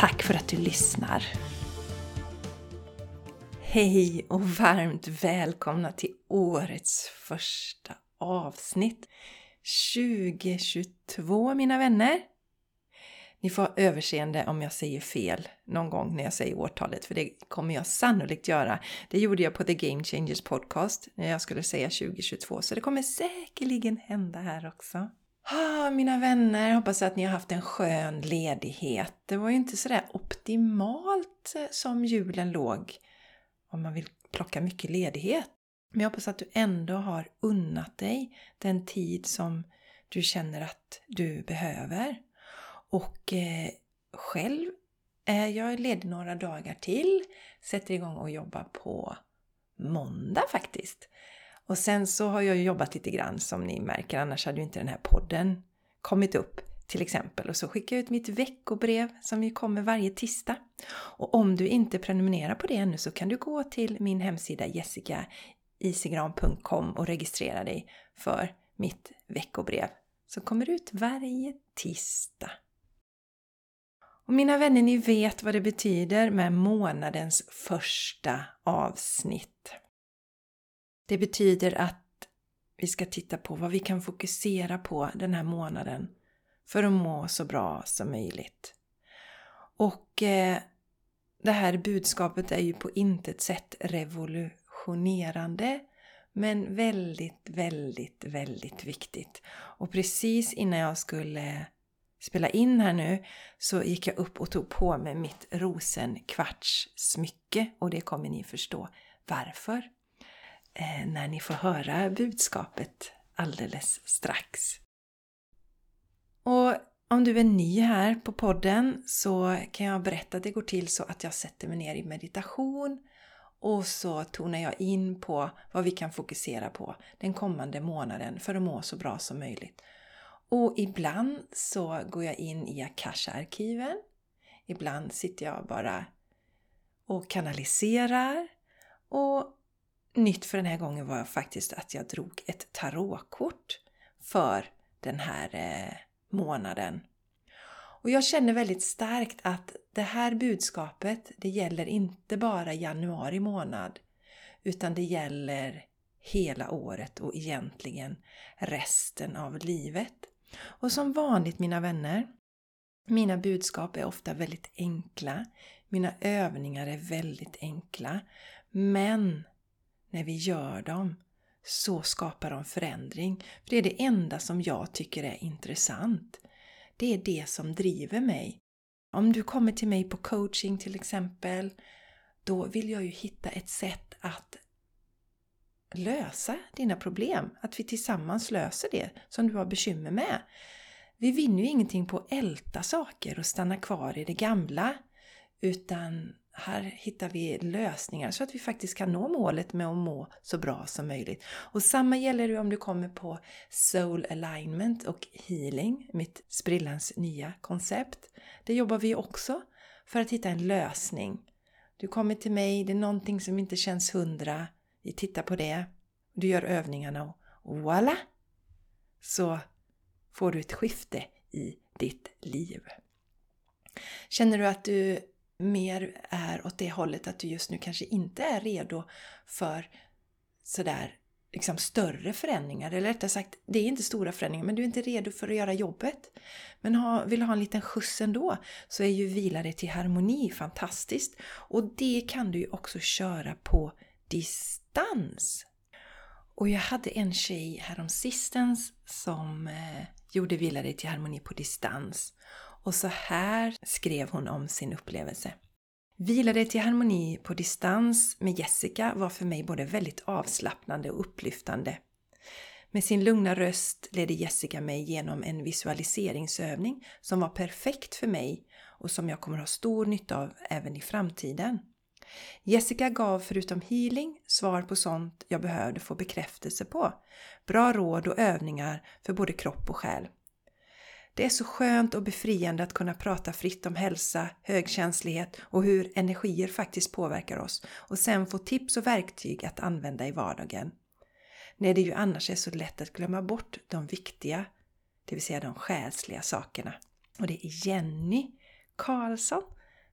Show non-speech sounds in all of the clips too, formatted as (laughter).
Tack för att du lyssnar! Hej och varmt välkomna till årets första avsnitt 2022 mina vänner! Ni får ha överseende om jag säger fel någon gång när jag säger årtalet, för det kommer jag sannolikt göra. Det gjorde jag på The Game Changers podcast när jag skulle säga 2022, så det kommer säkerligen hända här också. Ah, mina vänner, hoppas att ni har haft en skön ledighet. Det var ju inte sådär optimalt eh, som julen låg om man vill plocka mycket ledighet. Men jag hoppas att du ändå har unnat dig den tid som du känner att du behöver. Och eh, själv eh, är jag ledig några dagar till, sätter igång och jobbar på måndag faktiskt. Och sen så har jag jobbat lite grann som ni märker, annars hade ju inte den här podden kommit upp till exempel. Och så skickar jag ut mitt veckobrev som ju kommer varje tisdag. Och om du inte prenumererar på det ännu så kan du gå till min hemsida jessicaisigran.com och registrera dig för mitt veckobrev som kommer ut varje tisdag. Och mina vänner, ni vet vad det betyder med månadens första avsnitt. Det betyder att vi ska titta på vad vi kan fokusera på den här månaden för att må så bra som möjligt. Och eh, det här budskapet är ju på intet sätt revolutionerande men väldigt, väldigt, väldigt viktigt. Och precis innan jag skulle spela in här nu så gick jag upp och tog på mig mitt rosenkvartssmycke och det kommer ni förstå varför Eh, när ni får höra budskapet alldeles strax. Och om du är ny här på podden så kan jag berätta att det går till så att jag sätter mig ner i meditation och så tonar jag in på vad vi kan fokusera på den kommande månaden för att må så bra som möjligt. Och ibland så går jag in i Akasha-arkiven. Ibland sitter jag bara och kanaliserar. Och nytt för den här gången var faktiskt att jag drog ett tarotkort för den här eh, månaden. Och jag känner väldigt starkt att det här budskapet, det gäller inte bara januari månad, utan det gäller hela året och egentligen resten av livet. Och som vanligt mina vänner, mina budskap är ofta väldigt enkla. Mina övningar är väldigt enkla. Men när vi gör dem så skapar de förändring. För Det är det enda som jag tycker är intressant. Det är det som driver mig. Om du kommer till mig på coaching till exempel, då vill jag ju hitta ett sätt att lösa dina problem. Att vi tillsammans löser det som du har bekymmer med. Vi vinner ju ingenting på att älta saker och stanna kvar i det gamla. Utan här hittar vi lösningar så att vi faktiskt kan nå målet med att må så bra som möjligt. Och samma gäller det om du kommer på Soul Alignment och Healing, mitt sprillans nya koncept. Det jobbar vi också för att hitta en lösning. Du kommer till mig, det är någonting som inte känns hundra. Vi tittar på det. Du gör övningarna och voilà! Så får du ett skifte i ditt liv. Känner du att du mer är åt det hållet att du just nu kanske inte är redo för sådär liksom större förändringar. Eller rättare sagt, det är inte stora förändringar men du är inte redo för att göra jobbet. Men ha, vill ha en liten skjuts ändå så är ju Vila dig till harmoni fantastiskt. Och det kan du ju också köra på distans. Och jag hade en tjej häromsistens som eh, gjorde Vila dig till harmoni på distans. Och så här skrev hon om sin upplevelse. Vilade till harmoni på distans med Jessica var för mig både väldigt avslappnande och upplyftande. Med sin lugna röst ledde Jessica mig genom en visualiseringsövning som var perfekt för mig och som jag kommer ha stor nytta av även i framtiden. Jessica gav förutom healing svar på sånt jag behövde få bekräftelse på. Bra råd och övningar för både kropp och själ. Det är så skönt och befriande att kunna prata fritt om hälsa, högkänslighet och hur energier faktiskt påverkar oss och sen få tips och verktyg att använda i vardagen. När det ju annars är så lätt att glömma bort de viktiga, det vill säga de själsliga sakerna. Och det är Jenny Karlsson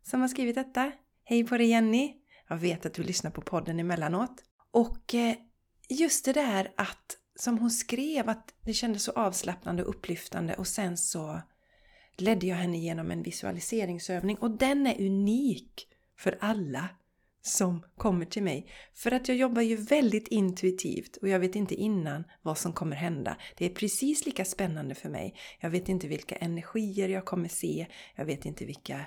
som har skrivit detta. Hej på dig Jenny! Jag vet att du lyssnar på podden emellanåt. Och eh, just det där att, som hon skrev, att det kändes så avslappnande och upplyftande och sen så ledde jag henne genom en visualiseringsövning och den är unik för alla som kommer till mig. För att jag jobbar ju väldigt intuitivt och jag vet inte innan vad som kommer hända. Det är precis lika spännande för mig. Jag vet inte vilka energier jag kommer se. Jag vet inte vilka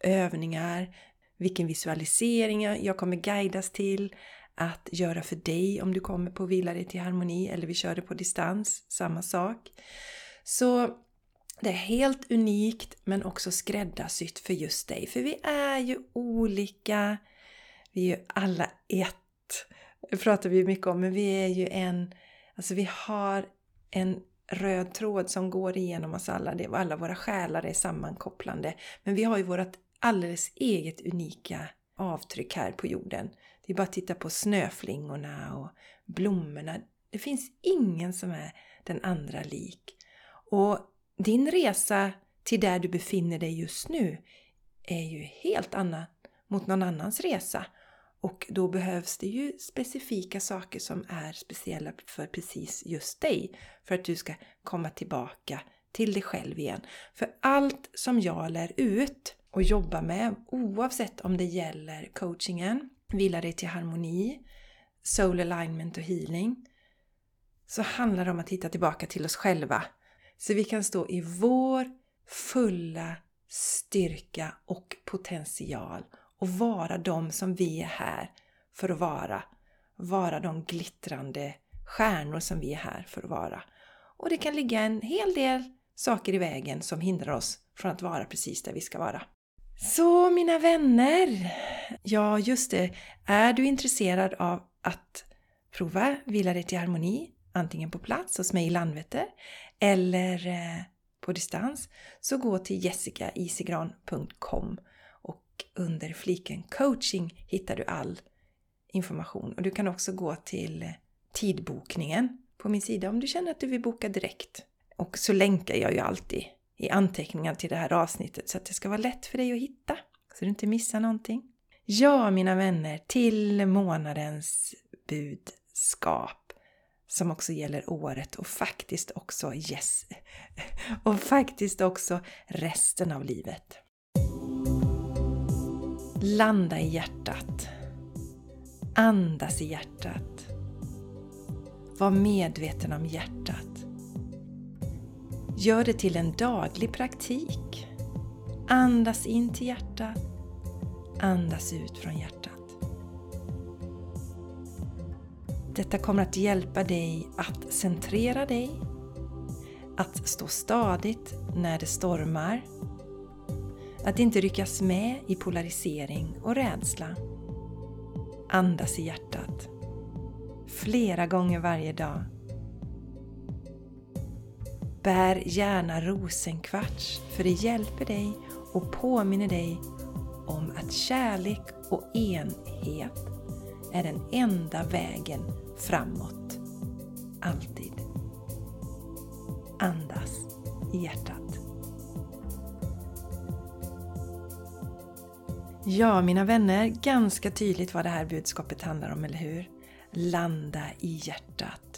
övningar, vilken visualisering jag kommer guidas till att göra för dig om du kommer på Vila dig till harmoni eller vi kör det på distans, samma sak. Så det är helt unikt men också skräddarsytt för just dig. För vi är ju olika, vi är ju alla ett. Det pratar vi mycket om, men vi är ju en, alltså vi har en röd tråd som går igenom oss alla. Det, alla våra själar är sammankopplande. Men vi har ju vårt alldeles eget unika avtryck här på jorden. Det är bara att titta på snöflingorna och blommorna. Det finns ingen som är den andra lik. Och din resa till där du befinner dig just nu är ju helt annan mot någon annans resa. Och då behövs det ju specifika saker som är speciella för precis just dig. För att du ska komma tillbaka till dig själv igen. För allt som jag lär ut och jobbar med, oavsett om det gäller coachingen, vila dig till harmoni, soul alignment och healing, så handlar det om att hitta tillbaka till oss själva. Så vi kan stå i vår fulla styrka och potential och vara de som vi är här för att vara. Vara de glittrande stjärnor som vi är här för att vara. Och det kan ligga en hel del saker i vägen som hindrar oss från att vara precis där vi ska vara. Så mina vänner! Ja, just det. Är du intresserad av att prova Vila dig till harmoni, antingen på plats hos mig i Landvetter eller eh, på distans, så gå till jessicaisigran.com och under fliken coaching hittar du all information. Och du kan också gå till tidbokningen på min sida om du känner att du vill boka direkt. Och så länkar jag ju alltid i anteckningar till det här avsnittet så att det ska vara lätt för dig att hitta. Så du inte missar någonting. Ja, mina vänner, till månadens budskap som också gäller året och faktiskt också yes, (laughs) och faktiskt också resten av livet. Landa i hjärtat. Andas i hjärtat. Var medveten om hjärtat. Gör det till en daglig praktik. Andas in till hjärtat. Andas ut från hjärtat. Detta kommer att hjälpa dig att centrera dig, att stå stadigt när det stormar, att inte ryckas med i polarisering och rädsla. Andas i hjärtat. Flera gånger varje dag Bär gärna rosenkvarts för det hjälper dig och påminner dig om att kärlek och enhet är den enda vägen framåt. Alltid. Andas i hjärtat. Ja, mina vänner, ganska tydligt vad det här budskapet handlar om, eller hur? Landa i hjärtat.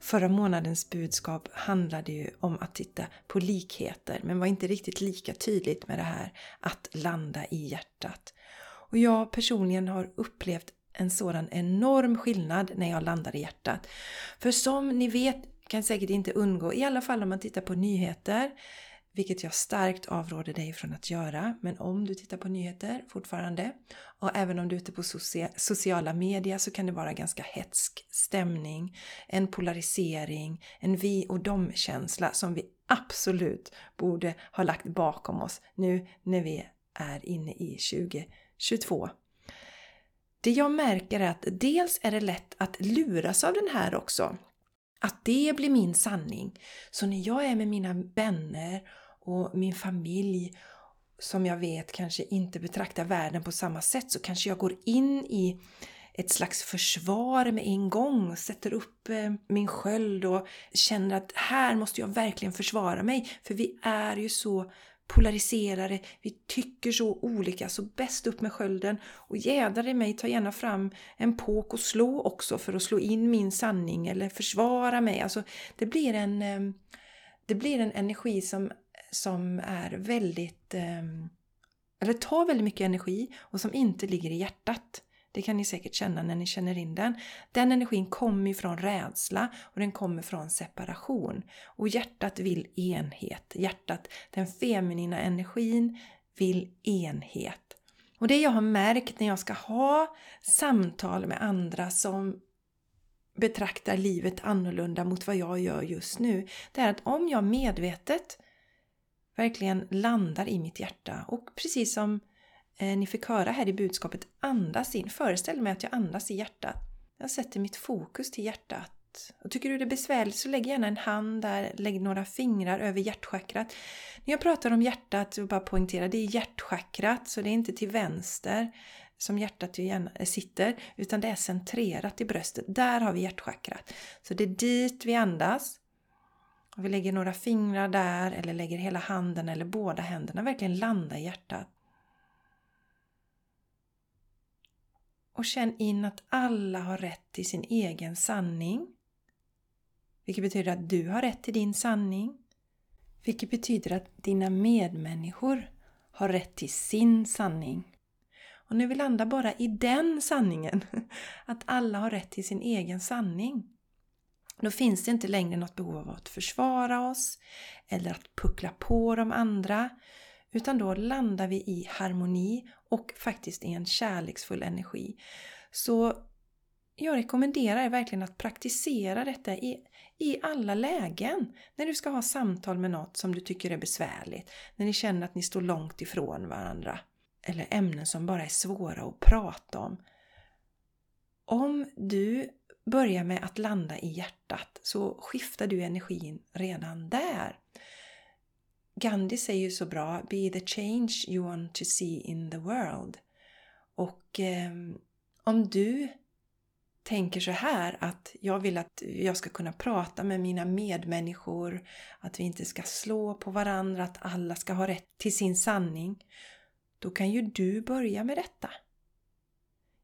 Förra månadens budskap handlade ju om att titta på likheter men var inte riktigt lika tydligt med det här att landa i hjärtat. Och jag personligen har upplevt en sådan enorm skillnad när jag landar i hjärtat. För som ni vet kan säkert inte undgå, i alla fall om man tittar på nyheter, vilket jag starkt avråder dig från att göra. Men om du tittar på nyheter fortfarande och även om du är ute på sociala medier så kan det vara ganska hetsk stämning, en polarisering, en vi och dom-känsla som vi absolut borde ha lagt bakom oss nu när vi är inne i 2022. Det jag märker är att dels är det lätt att luras av den här också. Att det blir min sanning. Så när jag är med mina vänner och min familj som jag vet kanske inte betraktar världen på samma sätt så kanske jag går in i ett slags försvar med en gång sätter upp eh, min sköld och känner att här måste jag verkligen försvara mig. För vi är ju så polariserade, vi tycker så olika, så bäst upp med skölden och jädrar i mig, ta gärna fram en påk och slå också för att slå in min sanning eller försvara mig. Alltså det blir en, eh, det blir en energi som som är väldigt, ehm, eller tar väldigt mycket energi och som inte ligger i hjärtat. Det kan ni säkert känna när ni känner in den. Den energin kommer från rädsla och den kommer från separation. Och hjärtat vill enhet. Hjärtat, den feminina energin, vill enhet. Och det jag har märkt när jag ska ha samtal med andra som betraktar livet annorlunda mot vad jag gör just nu, det är att om jag medvetet verkligen landar i mitt hjärta och precis som eh, ni fick höra här i budskapet, andas in. Föreställ mig att jag andas i hjärtat. Jag sätter mitt fokus till hjärtat. Och tycker du det är besvärligt så lägg gärna en hand där, lägg några fingrar över hjärtchakrat. När jag pratar om hjärtat, så bara poängtera, det är hjärtchakrat så det är inte till vänster som hjärtat eh, sitter, utan det är centrerat i bröstet. Där har vi hjärtchakrat. Så det är dit vi andas. Vi lägger några fingrar där eller lägger hela handen eller båda händerna. Verkligen landa i hjärtat. Och känn in att alla har rätt till sin egen sanning. Vilket betyder att du har rätt till din sanning. Vilket betyder att dina medmänniskor har rätt till sin sanning. Och nu vi landa bara i den sanningen, (laughs) att alla har rätt till sin egen sanning. Då finns det inte längre något behov av att försvara oss eller att puckla på de andra. Utan då landar vi i harmoni och faktiskt i en kärleksfull energi. Så jag rekommenderar er verkligen att praktisera detta i, i alla lägen. När du ska ha samtal med något som du tycker är besvärligt. När ni känner att ni står långt ifrån varandra. Eller ämnen som bara är svåra att prata om. Om du börja med att landa i hjärtat så skiftar du energin redan där. Gandhi säger ju så bra Be the change you want to see in the world. Och eh, om du tänker så här att jag vill att jag ska kunna prata med mina medmänniskor, att vi inte ska slå på varandra, att alla ska ha rätt till sin sanning. Då kan ju du börja med detta.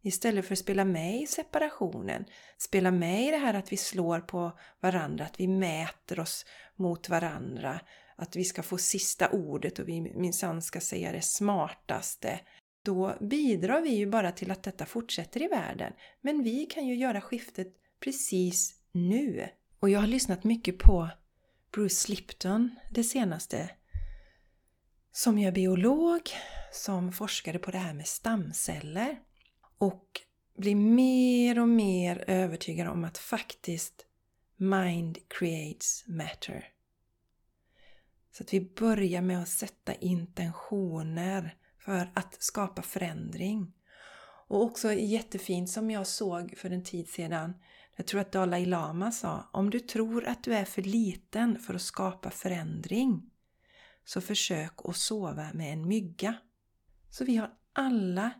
Istället för att spela med i separationen, spela med i det här att vi slår på varandra, att vi mäter oss mot varandra, att vi ska få sista ordet och vi minsann ska säga det smartaste. Då bidrar vi ju bara till att detta fortsätter i världen. Men vi kan ju göra skiftet precis nu. Och jag har lyssnat mycket på Bruce Lipton det senaste. Som är biolog, som forskade på det här med stamceller och blir mer och mer övertygad om att faktiskt mind creates matter. Så att vi börjar med att sätta intentioner för att skapa förändring. Och också jättefint som jag såg för en tid sedan. Jag tror att Dalai Lama sa, om du tror att du är för liten för att skapa förändring så försök att sova med en mygga. Så vi har alla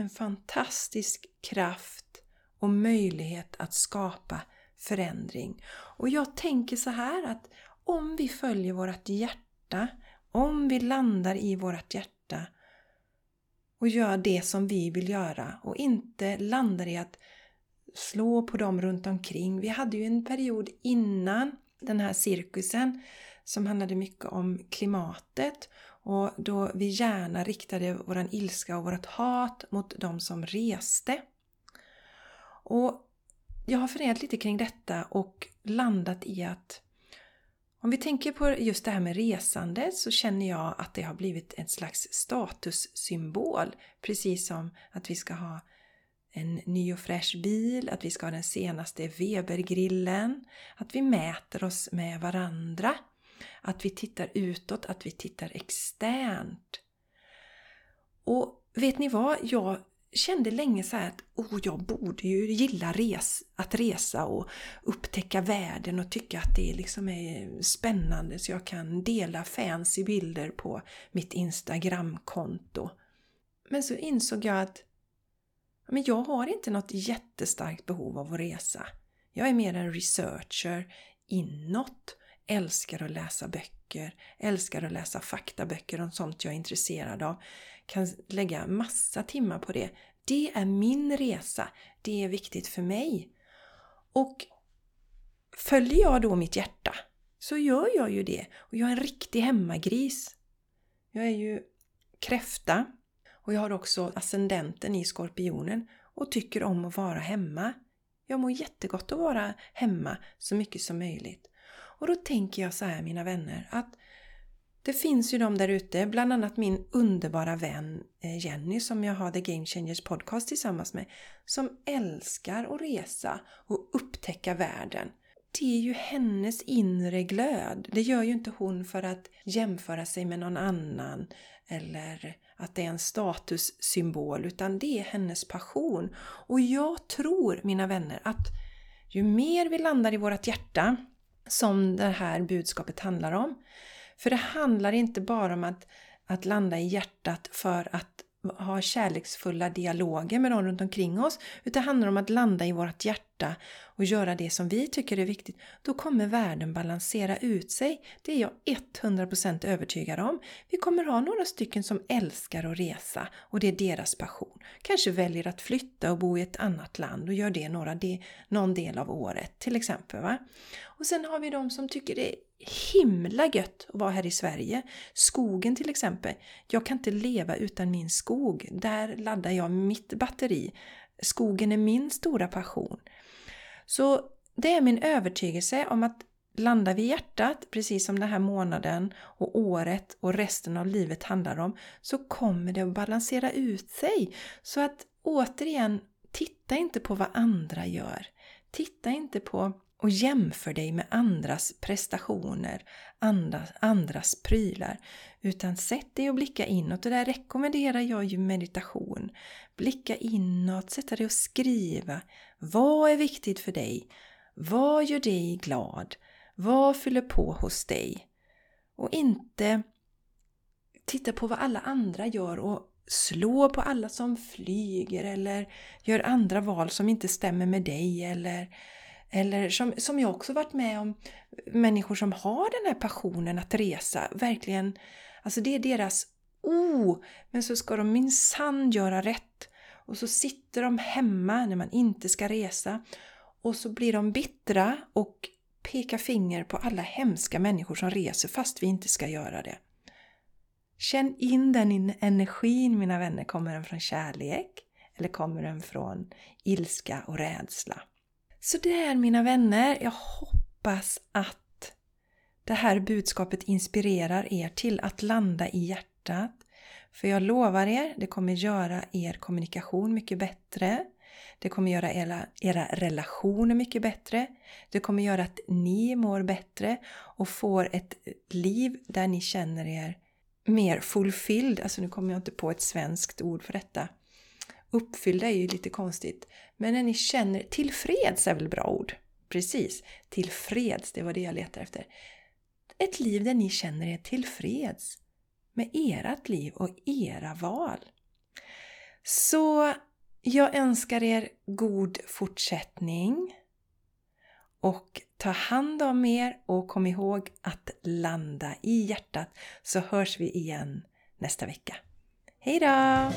en fantastisk kraft och möjlighet att skapa förändring. Och jag tänker så här att om vi följer vårt hjärta, om vi landar i vårt hjärta och gör det som vi vill göra och inte landar i att slå på dem runt omkring. Vi hade ju en period innan den här cirkusen som handlade mycket om klimatet och då vi gärna riktade våran ilska och vårt hat mot de som reste. Och jag har funderat lite kring detta och landat i att Om vi tänker på just det här med resande så känner jag att det har blivit en slags statussymbol. Precis som att vi ska ha en ny och fräsch bil, att vi ska ha den senaste Webergrillen, att vi mäter oss med varandra, att vi tittar utåt, att vi tittar externt. Och vet ni vad? Jag kände länge så att oh, jag borde ju gilla res, att resa och upptäcka världen och tycka att det liksom är spännande så jag kan dela fancy bilder på mitt Instagramkonto. Men så insåg jag att men jag har inte något jättestarkt behov av att resa. Jag är mer en researcher inåt, älskar att läsa böcker, älskar att läsa faktaböcker om sånt jag är intresserad av kan lägga massa timmar på det. Det är min resa. Det är viktigt för mig. Och följer jag då mitt hjärta så gör jag ju det. Och jag är en riktig hemmagris. Jag är ju kräfta och jag har också ascendenten i skorpionen och tycker om att vara hemma. Jag mår jättegott att vara hemma så mycket som möjligt. Och då tänker jag så här mina vänner att det finns ju de där ute, bland annat min underbara vän eh, Jenny som jag har The Game Changers Podcast tillsammans med, som älskar att resa och upptäcka världen. Det är ju hennes inre glöd. Det gör ju inte hon för att jämföra sig med någon annan eller att det är en statussymbol utan det är hennes passion. Och jag tror, mina vänner, att ju mer vi landar i vårt hjärta, som det här budskapet handlar om, för det handlar inte bara om att, att landa i hjärtat för att ha kärleksfulla dialoger med någon runt omkring oss. Utan det handlar om att landa i vårt hjärta och göra det som vi tycker är viktigt. Då kommer världen balansera ut sig. Det är jag 100% övertygad om. Vi kommer ha några stycken som älskar att resa och det är deras passion. Kanske väljer att flytta och bo i ett annat land och gör det några de, någon del av året till exempel. Va? Och sen har vi de som tycker det är himla gött att vara här i Sverige. Skogen till exempel. Jag kan inte leva utan min skog. Där laddar jag mitt batteri. Skogen är min stora passion. Så det är min övertygelse om att landar vi i hjärtat, precis som den här månaden och året och resten av livet handlar om, så kommer det att balansera ut sig. Så att återigen, titta inte på vad andra gör. Titta inte på och jämför dig med andras prestationer, andras, andras prylar. Utan sätt dig och blicka inåt. Och där rekommenderar jag ju meditation. Blicka inåt, sätta dig och skriva. Vad är viktigt för dig? Vad gör dig glad? Vad fyller på hos dig? Och inte titta på vad alla andra gör och slå på alla som flyger eller gör andra val som inte stämmer med dig eller eller som, som jag också varit med om, människor som har den här passionen att resa. Verkligen, alltså det är deras oh, men så ska de minsann göra rätt. Och så sitter de hemma när man inte ska resa. Och så blir de bittra och pekar finger på alla hemska människor som reser fast vi inte ska göra det. Känn in den energin mina vänner. Kommer den från kärlek? Eller kommer den från ilska och rädsla? Så mina vänner, jag hoppas att det här budskapet inspirerar er till att landa i hjärtat. För jag lovar er, det kommer göra er kommunikation mycket bättre. Det kommer göra era, era relationer mycket bättre. Det kommer göra att ni mår bättre och får ett liv där ni känner er mer fulfilled. Alltså nu kommer jag inte på ett svenskt ord för detta. Uppfyllda är ju lite konstigt. Men när ni känner tillfreds är väl bra ord? Precis, tillfreds, det var det jag letade efter. Ett liv där ni känner er tillfreds med ert liv och era val. Så jag önskar er god fortsättning och ta hand om er och kom ihåg att landa i hjärtat så hörs vi igen nästa vecka. Hejdå!